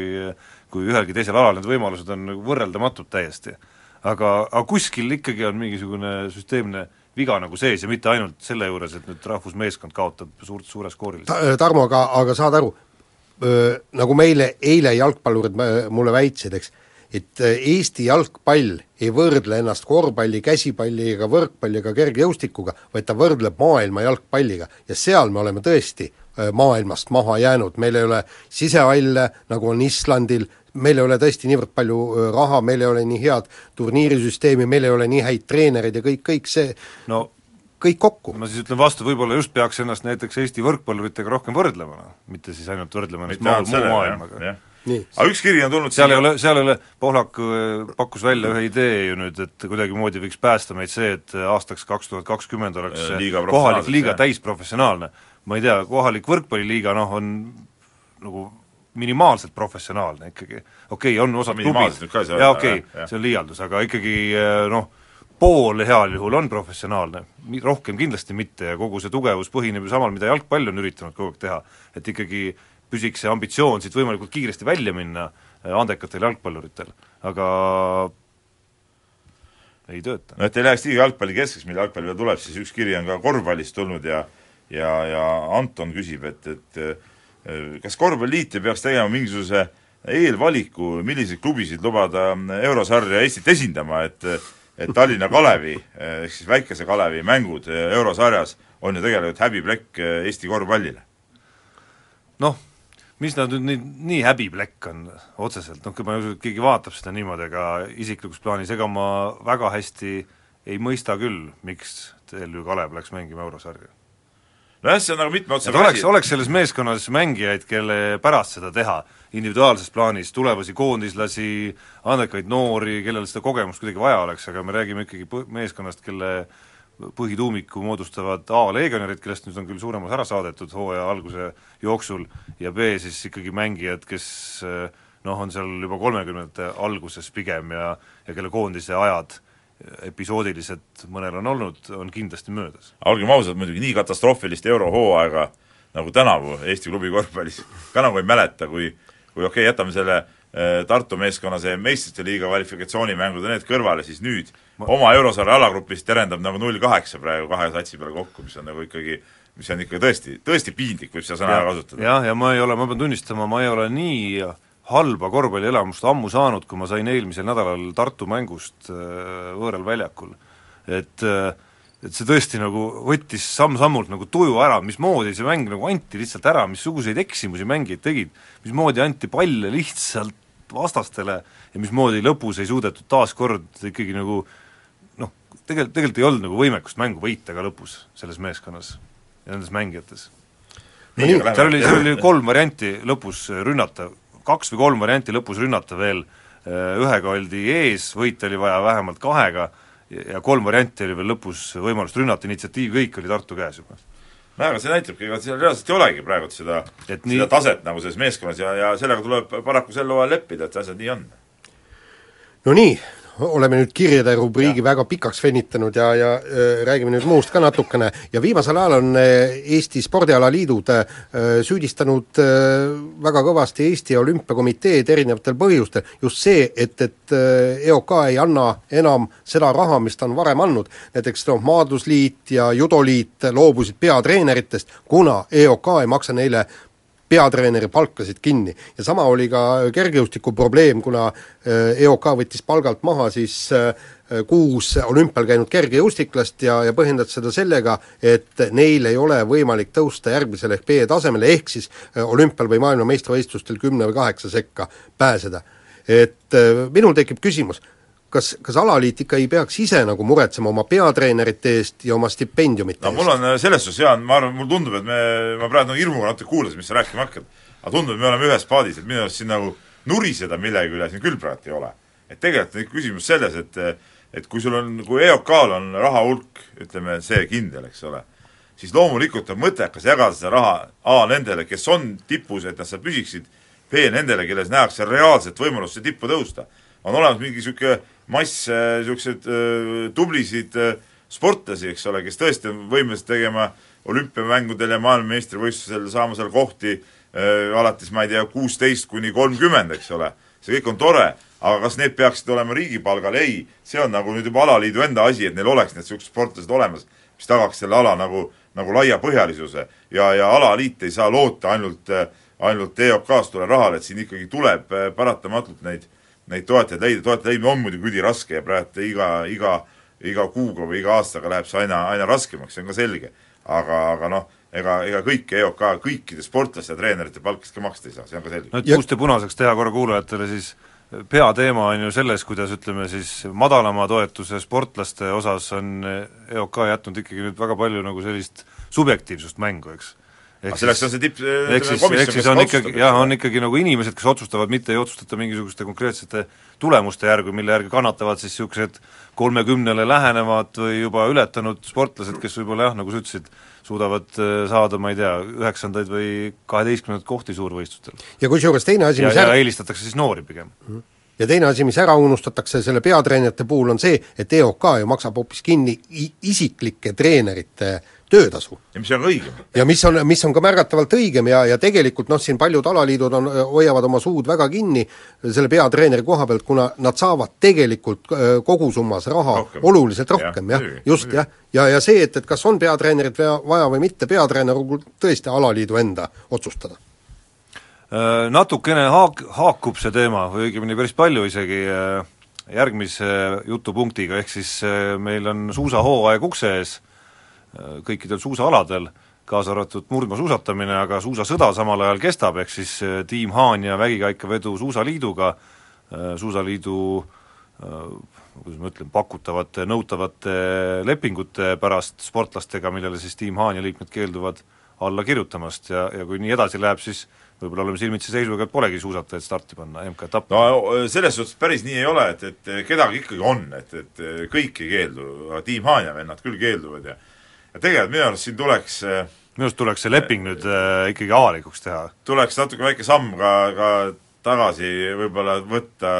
Speaker 7: kui ühelgi teisel alal, need võimalused on nagu võrreldamatud täiesti. aga, aga kuskil ikkagi on mingisugune süsteemne viga nagu sees ja mitte ainult selle juures, et nüüd rahvusmeeskond kaotab suurt, suure skoorilise
Speaker 5: Ta-, Tarmo, aga, aga saad aru, nagu meile eile jalgpallurid mä- mulle väitsid, eks, et öö, Eesti jalgpall ei võrdle ennast korvpalli, käsipalli ega võrkpalli ega kergejõustikuga, vaid ta võrdleb maailma jalgpalliga. Ja seal me oleme tõesti öö, maailmast maha jäänud, meil ei ole sisehalle, nagu on Islandil, meil ei ole tõesti niivõrd palju raha, meil ei ole nii head turniirisüsteemi, meil ei ole nii häid treenereid ja kõik, kõik see.
Speaker 7: No
Speaker 5: kõik kokku.
Speaker 7: ma siis ütlen vastu, võib-olla just peaks ennast näiteks Eesti võrkpalluritega rohkem võrdlema, noh, mitte siis ainult võrdlema ennast
Speaker 6: mitte
Speaker 7: muu, maailmaga.
Speaker 6: jah.
Speaker 5: nii.
Speaker 6: aga üks kiri on tulnud
Speaker 7: seal ei ole, seal ei ole, Pohlak äh, pakkus välja ühe idee ju nüüd, et kuidagimoodi võiks päästa meid see, et aastaks kaks tuhat kakskümmend oleks
Speaker 6: Äh,
Speaker 7: see
Speaker 6: liiga
Speaker 7: kohalik liiga täisprofessionaalne. ma ei tea, kohalik võrkpalliliiga noh, on nagu minimaalselt professionaalne ikkagi. okei okay,, on osad
Speaker 6: Minimaalselt
Speaker 7: klubid, jaa okei see on liialdus, aga ikkagi äh, noh, pool heal juhul on professionaalne, rohkem kindlasti mitte ja kogu see tugevus põhineb ju samal, mida jalgpall on üritanud kogu aeg teha. et ikkagi püsiks see ambitsioon siit võimalikult kiiresti välja minna äh, andekatel jalgpalluritel, aga ei tööta.
Speaker 6: no et ei läheks liiga jalgpalli keskeks, mille jalgpall veel tuleb, siis üks kiri on ka korvpallist tulnud ja ja, ja Anton küsib, et, et eh, kas Korvpalliliit ei peaks tegema mingisuguse eelvaliku, milliseid klubisid lubada Eurosarja Eestit esindama, et et Tallinna Kalevi, ehk siis väikese Kalevi mängud Eurosarjas on ju tegelikult häbiplekk Eesti korvpallile.
Speaker 7: noh, mis nad nüüd nii, nii häbiplekk on otseselt, noh, ma ei usu, et keegi vaatab seda niimoodi, aga isiklikus plaanis ega ma väga hästi ei mõista küll, miks TLÜ Kalev läks mängima Eurosarja.
Speaker 6: Nojah, see on nagu mitme otsa
Speaker 7: et oleks, oleks selles meeskonnas mängijaid, kelle pärast seda teha, individuaalses plaanis, tulevasi koondislasi, andekaid noori, kellel seda kogemust kuidagi vaja oleks, aga me räägime ikkagi põ-, meeskonnast, kelle põhituumiku moodustavad A legionärid, kellest nüüd on küll suurem osa ära saadetud hooaja alguse jooksul, ja B siis ikkagi mängijad, kes noh, on seal juba kolmekümnendate alguses pigem ja ja kelle koondise ajad episoodiliselt mõnel on olnud, on kindlasti möödas.
Speaker 6: olgem ausad, muidugi nii katastroofilist eurohooaega nagu tänavu Eesti klubi korvpallis ka nagu ei mäleta, kui kui okei okay,, jätame selle äh, Tartu meeskonna see meistrite liiga kvalifikatsioonimängud ja need kõrvale, siis nüüd Ma... oma eurosarja alagrupis terendab nagu null kaheksa praegu kahe satsi peale kokku, mis on nagu ikkagi mis on ikka tõesti, tõesti piinlik, võib seda sõna ära kasutada.
Speaker 7: jah, ja ma ei ole, ma pean tunnistama, ma ei ole nii halba korvpallielamust ammu saanud, kui ma sain eelmisel nädalal Tartu mängust äh, võõral väljakul. et äh, et see tõesti nagu võttis samm-sammult nagu tuju ära, mismoodi see mäng nagu anti lihtsalt ära, missuguseid eksimusi mängijad tegid, mismoodi anti palle lihtsalt vastastele ja mismoodi lõpus ei suudetud taas kord ikkagi nagu noh, tegelikult, tegelikult ei olnud nagu võimekust mängu võita ka lõpus selles meeskonnas ja nendes mängijates. seal oli, seal oli kolm varianti lõpus rünnata, kaks või kolm varianti lõpus rünnata veel, ühega oldi ees, võita oli vaja vähemalt kahega, ja kolm varianti oli veel lõpus võimalust rünnata, initsiatiiv kõik oli Tartu käes juba.
Speaker 6: nojah, aga see näitabki, ega seal reaalselt ei olegi praegu seda, seda nii... taset nagu selles meeskonnas ja, ja sellega tuleb paraku sel hooajal leppida, et asjad nii on.
Speaker 5: no nii, oleme nüüd kirjade rubriigi ja. väga pikaks venitanud ja, ja äh, räägime nüüd muust ka natukene. Ja viimasel ajal on äh, Eesti spordialaliidud äh, süüdistanud väga kõvasti Eesti Olümpiakomiteed erinevatel põhjustel, just see, et, et EOK ei anna enam seda raha, mis ta on varem andnud, näiteks noh, Maadlusliit ja Judoliit loobusid peatreeneritest, kuna EOK ei maksa neile peatreeneri palkasid kinni. ja sama oli ka kergejõustiku probleem, kuna äh, EOK võttis palgalt maha siis äh, kuus olümpial käinud kergejõustiklast ja, ja põhjendas seda sellega, et neil ei ole võimalik tõusta järgmisele ehk B-tasemele, ehk siis äh, olümpial või maailmameistrivõistlustel kümne või kaheksa sekka pääseda. et minul tekib küsimus, kas, kas alaliit ikka ei peaks ise nagu muretsema oma peatreenerite eest ja oma stipendiumite
Speaker 6: no
Speaker 5: eest?
Speaker 6: mul on äh, selles suhtes, Jaan, ma arvan, mulle tundub, et me, ma praegu nagu hirmuga natuke kuulasin, mis sa rääkima hakkad, aga tundub, et me oleme ühes paadis, et minu arust siin nagu nuriseda millegi üle siin küll praegu ei ole. et tegelikult on küsimus selles, et et kui sul on, kui EOK-l on raha hulk, ütleme see kindel, eks ole, siis loomulikult on mõttekas jagada seda raha A nendele, kes on tipus, et nad seal püsiksid, B nendele, kelles nähakse reaalset võimalust see tippu tõusta. on olemas mingi niisugune mass niisuguseid tublisid sportlasi, eks ole, kes tõesti on võimelised tegema olümpiamängudel ja maailmameistrivõistlusel, saama seal kohti äh, alates ma ei tea, kuusteist kuni kolmkümmend, eks ole. see kõik on tore, aga kas need peaksid olema riigipalgal, ei, see on nagu nüüd juba alaliidu enda asi, et neil oleks need niisugused sportlased olemas, mis tagaks selle ala nagu, nagu laiapõhjalisuse. ja, ja alaliit ei saa loota ainult, ainult EOK-st tulev rahale, et siin ikkagi tuleb paratamatult neid neid toetajaid leida, toetajaid leidmine on muidugi üliraske ja praegu iga, iga, iga kuuga või iga aastaga läheb see aina, aina raskemaks, see on ka selge. aga, aga noh, ega, ega kõike EOK, kõikide sportlaste ja treenerite palkasid ka maksta ei saa, see on ka selge.
Speaker 7: no et puust ja punaseks teha korra kuulajatele, siis peateema on ju selles, kuidas ütleme siis madalama toetuse sportlaste osas on EOK jätnud ikkagi nüüd väga palju nagu sellist subjektiivsust mängu, eks
Speaker 6: aga selleks on see tipp
Speaker 7: ehk siis, ehk siis on ikkagi, jah, on ikkagi nagu inimesed, kes otsustavad, mitte ei otsustata mingisuguste konkreetsete tulemuste järgi, mille järgi kannatavad siis niisugused kolmekümnele lähenevad või juba ületanud sportlased, kes võib-olla jah, nagu sa ütlesid, suudavad äh, saada, ma ei tea, üheksandaid või kaheteistkümnendaid kohti suurvõistlustel.
Speaker 5: ja kusjuures teine asi,
Speaker 7: mis ja, ära... ja eelistatakse siis noori pigem mm. -hmm
Speaker 5: ja teine asi, mis ära unustatakse selle peatreenerite puhul, on see, et EOK ju maksab hoopis kinni isiklike treenerite töötasu.
Speaker 6: ja mis on õigem.
Speaker 5: ja mis on, mis on ka märgatavalt õigem ja, ja tegelikult noh, siin paljud alaliidud on, hoiavad oma suud väga kinni selle peatreeneri koha pealt, kuna nad saavad tegelikult kogusummas raha rohkem. oluliselt rohkem ja, jah, just jah, ja, ja see, et, et kas on peatreenerit vaja või mitte, peatreener on tõesti alaliidu enda otsustada
Speaker 7: äh, Natukene haak-, haakub see teema või õigemini päris palju isegi järgmise jutupunktiga, ehk siis meil on suusahooaeg ukse ees kõikidel suusaaladel, kaasa arvatud murdmaasuusatamine, aga suusasõda samal ajal kestab, ehk siis äh, Tiim Haanja vägikaikavedu Suusaliiduga, äh, Suusaliidu äh, kuidas ma ütlen, pakutavate, nõutavate lepingute pärast sportlastega, millele siis Tiim Haanja liikmed keelduvad alla kirjutamast ja, ja kui nii edasi läheb, siis võib-olla oleme silmitsi seisuga, et polegi suusatajaid starti panna MK-etappi.
Speaker 6: no selles suhtes päris nii ei ole, et, et kedagi ikkagi on, et, et kõik ei keeldu, aga Tiim Haanja vennad küll keelduvad ja ja tegelikult minu arust siin tuleks
Speaker 7: minu arust tuleks see leping nüüd äh, ikkagi avalikuks teha.
Speaker 6: tuleks natuke väike samm ka, ka tagasi võib-olla võtta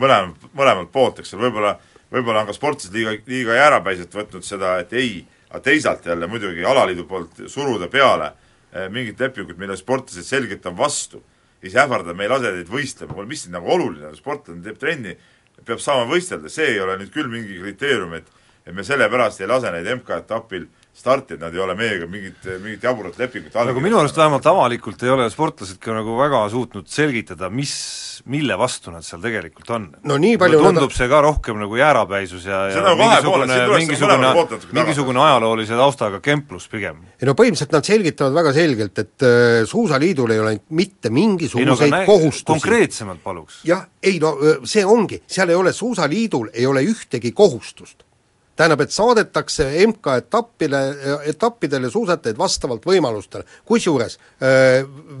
Speaker 6: mõlem, mõlemalt poolt, eks ole, võib-olla võib-olla on ka sportlased liiga, liiga jäärapäiselt võtnud seda, et ei, aga teisalt jälle muidugi alaliidu poolt suruda peale eh, mingit lepingut, mille sportlased selgelt on vastu, siis ähvardada, me ei lase teid võistlema, kuule mis siin nagu oluline on, sportlane teeb trenni, peab saama võistelda, see ei ole nüüd küll mingi kriteerium, et et me sellepärast ei lase neid MK-etapil starti, et nad ei ole meiega mingit, mingit jaburat lepingut
Speaker 7: nagu minu arust vähemalt avalikult ei ole sportlased ka nagu väga suutnud selgitada, mis, mille vastu nad seal tegelikult on.
Speaker 5: no nii palju
Speaker 7: tundub nad... see ka rohkem nagu jäärapäisus ja, ja
Speaker 6: nagu
Speaker 7: mingisugune, mingisugune, mingisugune ajaloolise taustaga kemplus pigem.
Speaker 5: ei no põhimõtteliselt nad selgitavad väga selgelt, et äh, Suusaliidul ei ole mitte mingisuguseid ei, no, kohustusi.
Speaker 7: konkreetsemalt paluks.
Speaker 5: jah, ei no see ongi, seal ei ole, Suusaliidul ei ole ühtegi kohustust tähendab, et saadetakse MK-etappile, etappidele suusatajaid vastavalt võimalustele, kusjuures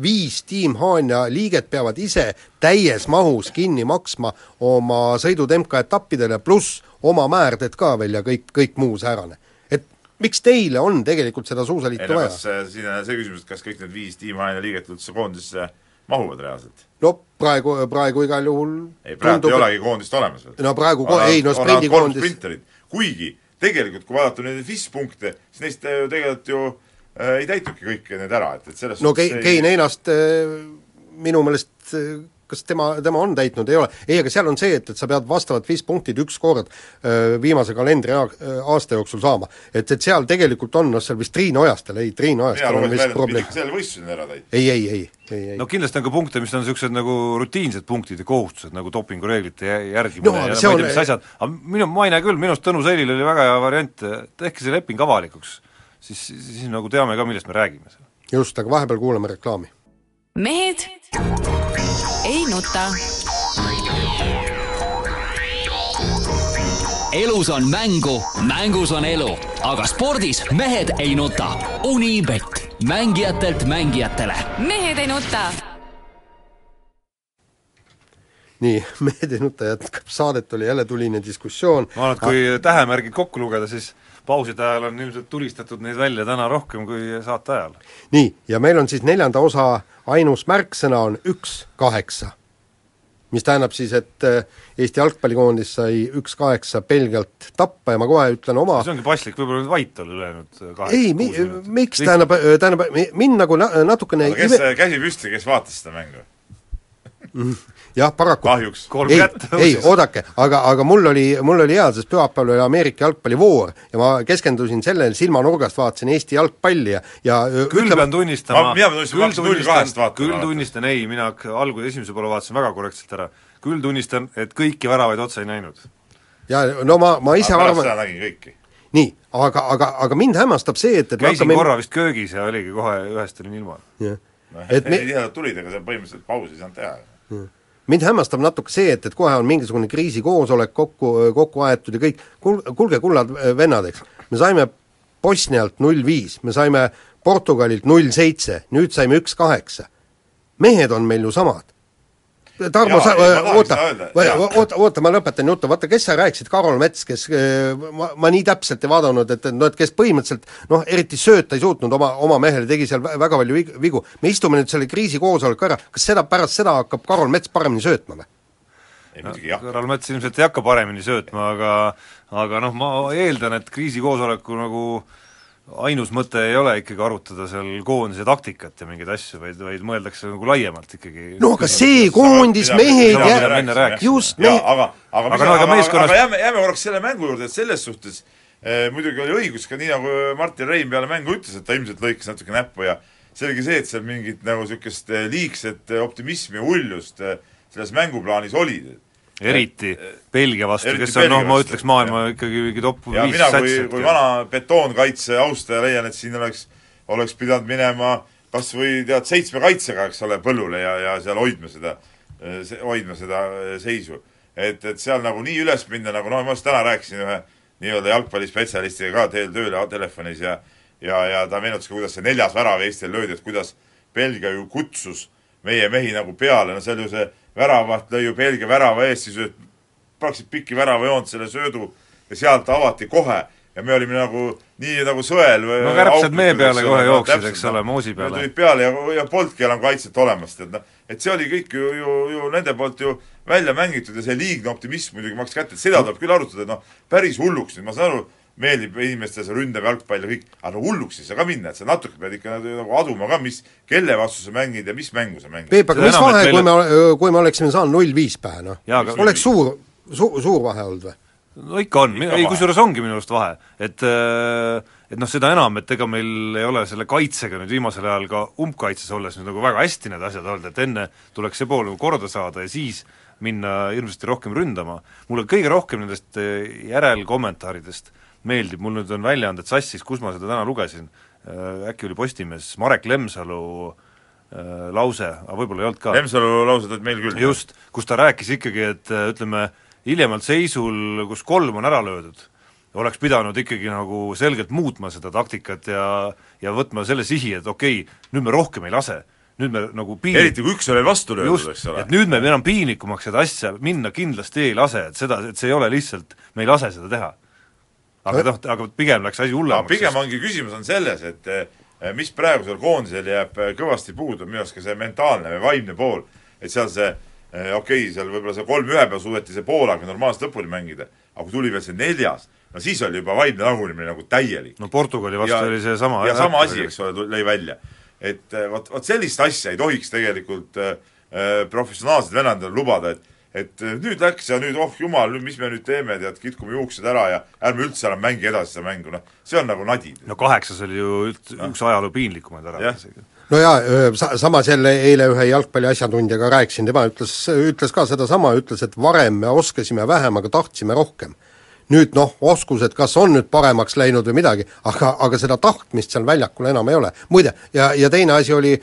Speaker 5: viis Team Haanja liiget peavad ise täies mahus kinni maksma oma sõidud MK-etappidele, pluss oma määrded ka veel ja kõik, kõik muu säärane. et miks teile on tegelikult seda suusaliitu vaja?
Speaker 6: siin on see küsimus, et kas kõik need viis Team Haanja liiget üldse koondisse mahuvad reaalselt?
Speaker 5: no praegu, praegu igal juhul
Speaker 6: ei, praegu tundub, ei olegi koondist olemas veel.
Speaker 5: no praegu ko-, ei no sprindikoondis
Speaker 6: kuigi tegelikult kui vaadata neid FIS punkte, siis neist ju tegelikult ju äh, ei täituki kõik need ära, et, et selles
Speaker 5: no Kei-, Kein Einast äh, minu meelest äh, kas tema, tema on täitnud, ei ole. ei, aga seal on see, et, et sa pead vastavad viis punktid üks kord öö, viimase kalendriaasta jooksul saama. et, et seal tegelikult on, noh seal vist Triin Ojastel, ei Triin Ojastel on vist probleem.
Speaker 6: seal võistlused ära täita.
Speaker 5: ei, ei, ei, ei, ei.
Speaker 7: no kindlasti on ka punkte, mis on niisugused nagu rutiinsed punktid ja kohustused, nagu dopingureeglite järgimine no, ja ma ei tea, mis asjad, aga minu, ma ei näe küll, minu arust Tõnu Seilil oli väga hea variant, tehke see leping avalikuks, siis, siis nagu teame ka, millest me räägime.
Speaker 5: just, aga vahepeal kuulame reklaami.
Speaker 3: mehed ei nuta.
Speaker 4: elus on mängu, mängus on elu, aga spordis mehed ei nuta. Unibet, mängijatelt mängijatele.
Speaker 3: mehed ei nuta
Speaker 5: nii, Mehed ei nuta jätkab saadet, oli jälle tuline diskussioon.
Speaker 7: ma arvan, et kui tähemärgid kokku lugeda, siis pauside ajal on ilmselt tulistatud neid välja täna rohkem kui saate ajal.
Speaker 5: nii, ja meil on siis neljanda osa ainus märksõna on üks kaheksa. mis tähendab siis, et äh, Eesti jalgpallikoondis sai üks kaheksa Belgialt tappa ja ma kohe ütlen oma
Speaker 7: see ongi paslik, võib-olla nüüd vait olla ülejäänud äh, kaheksa
Speaker 5: ei, mi-, miks, tähendab, äh, tähendab, mind nagu na-, natukene
Speaker 6: aga kes ive... käsi püsti, kes vaatas seda mängu
Speaker 5: jah, paraku.
Speaker 6: kahjuks.
Speaker 5: ei, ei, oodake, aga, aga mul oli, mul oli hea, sest pühapäeval oli Ameerika jalgpallivoor ja ma keskendusin sellele, silmanurgast vaatasin Eesti jalgpalli ja, ja
Speaker 7: küll ütleme, pean tunnistama
Speaker 6: kahest vaatama.
Speaker 7: küll tunnistan, ei, mina algul esimese poole vaatasin väga korrektselt ära, küll tunnistan, et kõiki väravaid otsa ei näinud.
Speaker 5: ja no ma, ma ise
Speaker 6: arvan pärast seda nägin kõiki
Speaker 5: nii, aga, aga, aga mind hämmastab see, et, et
Speaker 7: käisin hakkame... korra vist köögis ja oligi kohe ühest olin ilma.
Speaker 6: jah. et me... ei tea, tulid, ega seal põhimõtteliselt pausi ei saanud teha
Speaker 5: mind hämmastab natuke see, et, et kohe on mingisugune kriisikoosolek kokku, kokku aetud ja kõik, kul-, kuulge, kullad vennad, eks, me saime Bosnialt null viis, me saime Portugalilt null seitse, nüüd saime üks kaheksa. mehed on meil ju samad Tarmo, sa, oota, oota, oota, ma lõpetan jutu, vaata, kes sa rääkisid, Karol Mets, kes ma, ma nii täpselt ei vaadanud, et, et noh, et kes põhimõtteliselt noh, eriti sööta ei suutnud oma, oma mehele, tegi seal väga palju vigu. me istume nüüd selle kriisikoosoleku ära, kas seda, pärast seda hakkab Karol Mets paremini söötma või?
Speaker 7: ei muidugi jah. Karol Mets ilmselt ei hakka paremini söötma, aga aga noh, ma eeldan, et kriisikoosoleku nagu äh, ainus mõte ei ole ikkagi arutada seal koondise taktikat ja mingeid asju, vaid, vaid mõeldakse nagu laiemalt ikkagi.
Speaker 5: no aga see koondis, mehed ja just,
Speaker 6: aga, aga, aga, aga, meeskonnas... aga jääme, jääme korraks selle mängu juurde, et selles suhtes eh, muidugi oli õigus ka nii, nagu Martin Reim peale mängu ütles, et ta ilmselt lõikas natuke näppu ja selge see, et seal mingit nagu niisugust eh, liigset eh, optimismi ja uljust eh, selles mänguplaanis oli
Speaker 7: eriti Belgia vastu, kes on noh, ma ütleks maailma ja. ikkagi mingi top
Speaker 6: ja viis mina kui, kui vana betoonkaitse austaja leian, et siin oleks, oleks pidanud minema kas või tead, seitsme kaitsega, eks ole, põllule ja, ja seal hoidma seda, hoidma seda seisu. et, et seal nagu nii üles minna, nagu noh, ma just täna rääkisin ühe nii-öelda jalgpallispetsialistiga ka teel tööle telefonis ja ja, ja ta meenutas ka, kuidas see neljas värav Eestil löödi, et kuidas Belgia ju kutsus meie mehi nagu peale, no seal ju see väravaht lõi ju Belgia värava ees, siis praktiliselt pikki väravajoont selle söödu ja sealt avati kohe ja me olime nagu nii nagu sõel või
Speaker 7: no kärbsed mee peale kohe jooksid, eks ole, moosi peale.
Speaker 6: tulid peale ja, ja polnudki enam kaitset olemas, tead noh. et see oli kõik ju, ju, ju nende poolt ju välja mängitud ja see liigne optimism muidugi maksis kätte, et seda tuleb küll arutada, et noh, päris hulluks nüüd, ma saan aru, meeldib inimestele see ründav jalgpall ja kõik, aga no hulluks ei saa ka minna, et sa natuke pead ikka nagu, aduma ka, mis, kelle vastu sa mängid ja mis mängu sa mängid.
Speaker 5: Peep, aga mis
Speaker 7: enam,
Speaker 5: vahe, kui me, kui me oleksime saanud null viis pähe, noh oleks suur, suur, suur vahe olnud või?
Speaker 7: no ikka on, ei kusjuures ongi minu arust vahe, et äh, et noh, seda enam, et ega meil ei ole selle kaitsega nüüd viimasel ajal ka umbkaitses olles nüüd nagu väga hästi need asjad olnud, et enne tuleks see pool nagu korda saada ja siis minna hirmsasti rohkem ründama. mulle kõige rohkem nendest äh, järelkommentaaridest meeldib, mul nüüd on väljaanded sassis, kus ma seda täna lugesin, äkki oli Postimees, Marek Lemsalu äh, lause, aga võib-olla ei olnud ka.
Speaker 6: Lemsalu laused olid meil küll.
Speaker 7: just, kus ta rääkis ikkagi, et äh, ütleme, hiljemalt seisul, kus kolm on ära löödud, oleks pidanud ikkagi nagu selgelt muutma seda taktikat ja ja võtma selle sihi, et okei okay,, nüüd me rohkem ei lase. nüüd me nagu piin-
Speaker 6: eriti kui üks on veel vastu löödud, eks ole.
Speaker 7: et nüüd me enam piinlikumaks seda asja minna kindlasti ei lase, et seda, et see ei ole lihtsalt, me ei lase seda teha. Aga noh, aga pigem läks asi hullemaks.
Speaker 6: pigem ongi küsimus on selles, et eh, mis praegusel koondisel jääb eh, kõvasti puudu, minu arust ka see mentaalne või vaimne pool, et seal see eh, okei okay,, seal võib-olla see kolm-ühe peal suudeti see poolaega normaalselt lõpuni mängida, aga kui tuli veel see neljas, no siis oli juba vaimne rahunemine nagu täielik.
Speaker 7: no Portugali vastu oli see sama
Speaker 6: ja sama asi, eks ole, lõi välja. et vot, vot sellist asja ei tohiks tegelikult äh, professionaalsed venandajad lubada, et et eh, nüüd läks ja nüüd oh jumal, nüüd mis me nüüd teeme, tead, kitkume juuksed ära ja ärme üldse enam mängi edasi seda mängu, noh, see on nagu nadi.
Speaker 7: no kaheksas oli ju üld, üks ajaloo piinlikumaid ära isegi.
Speaker 5: no jaa, sa-, samas jälle eile ühe jalgpalli asjatundjaga rääkisin, tema ütles, ütles ka sedasama, ütles, et varem me oskasime vähem, aga tahtsime rohkem. Nüüd noh, oskused kas on nüüd paremaks läinud või midagi, aga, aga seda tahtmist seal väljakul enam ei ole. muide, ja, ja teine asi oli,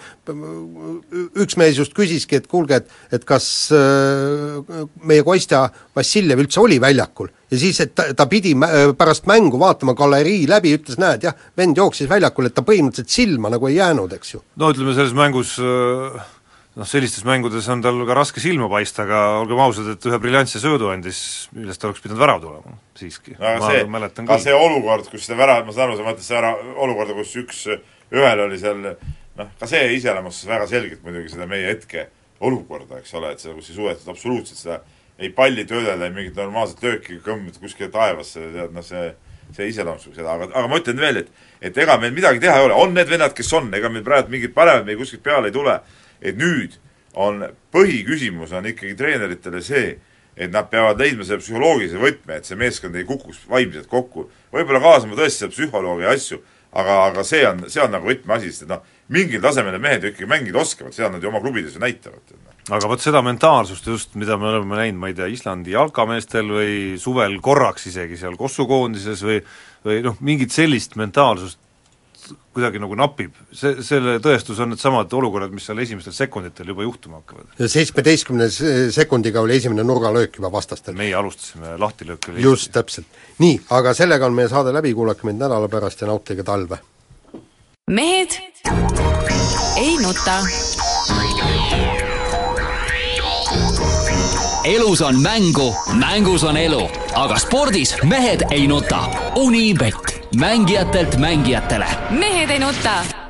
Speaker 5: üks mees just küsiski, et kuulge, et et kas äh, meie Kostja Vassiljev üldse oli väljakul ja siis, et ta, ta pidi mä- pärast mängu vaatama galerii läbi, ütles, näed jah, vend jooksis väljakul, et ta põhimõtteliselt silma nagu ei jäänud, eks ju.
Speaker 7: no ütleme, selles mängus äh, noh, sellistes mängudes on tal ka raske silma paista, aga olgem ausad, et ühe briljantse söödu andis, millest oleks pidanud värav tulema, siiski.
Speaker 6: aga see,
Speaker 7: küll.
Speaker 6: see olukord, kus seda väravat, ma saan aru, sa mõtled seda olukorda, kus üks, ühel oli seal noh, ka see iseloomustas väga selgelt muidugi seda meie hetke olukorda, eks ole, et seda, kus ei suudetud absoluutselt seda ei palli töödelda, ei mingit normaalset lööki kõmmida kuskile taevasse, tead noh, see see iseloomustab seda, aga, aga ma ütlen veel, et et ega meil midagi teha ei ole, on need vennad, kes on, ega meil praegu mingid paremad meil kuskilt peale ei tule, et nüüd on, põhiküsimus on ikkagi treeneritele see, et nad peavad leidma selle psühholoogilise võtme, et see meeskond ei kukuks vaimselt kokku. võib-olla kaasama tõesti selle psühholoogi asju, aga, aga see on, see on nagu võtmeasi, sest et noh, mingil tasemel mehed ju ikkagi mängida oskavad, seda nad ju oma klubides ju näitavad. noh.
Speaker 7: aga vot seda mentaalsust just, mida me oleme näinud, ma ei tea, Islandi jalkameestel või suvel korraks isegi seal Kossu koondises või või noh, mingit sellist mentaalsust kuidagi nagu napib, see, selle tõestus on needsamad olukorrad, mis seal esimestel sekunditel juba juhtuma hakkavad.
Speaker 5: ja seitsmeteistkümne se- sekundiga oli esimene nurgalöök juba vastastel.
Speaker 7: meie alustasime lahtilööki
Speaker 5: just, täpselt. nii, aga sellega on meie saade läbi, kuulake meid nädala pärast ja nautige talve.
Speaker 3: mehed ei nuta.
Speaker 4: elus on mängu, mängus on elu, aga spordis mehed ei nuta. Unibet, mängijatelt mängijatele.
Speaker 3: Mehed ei nuta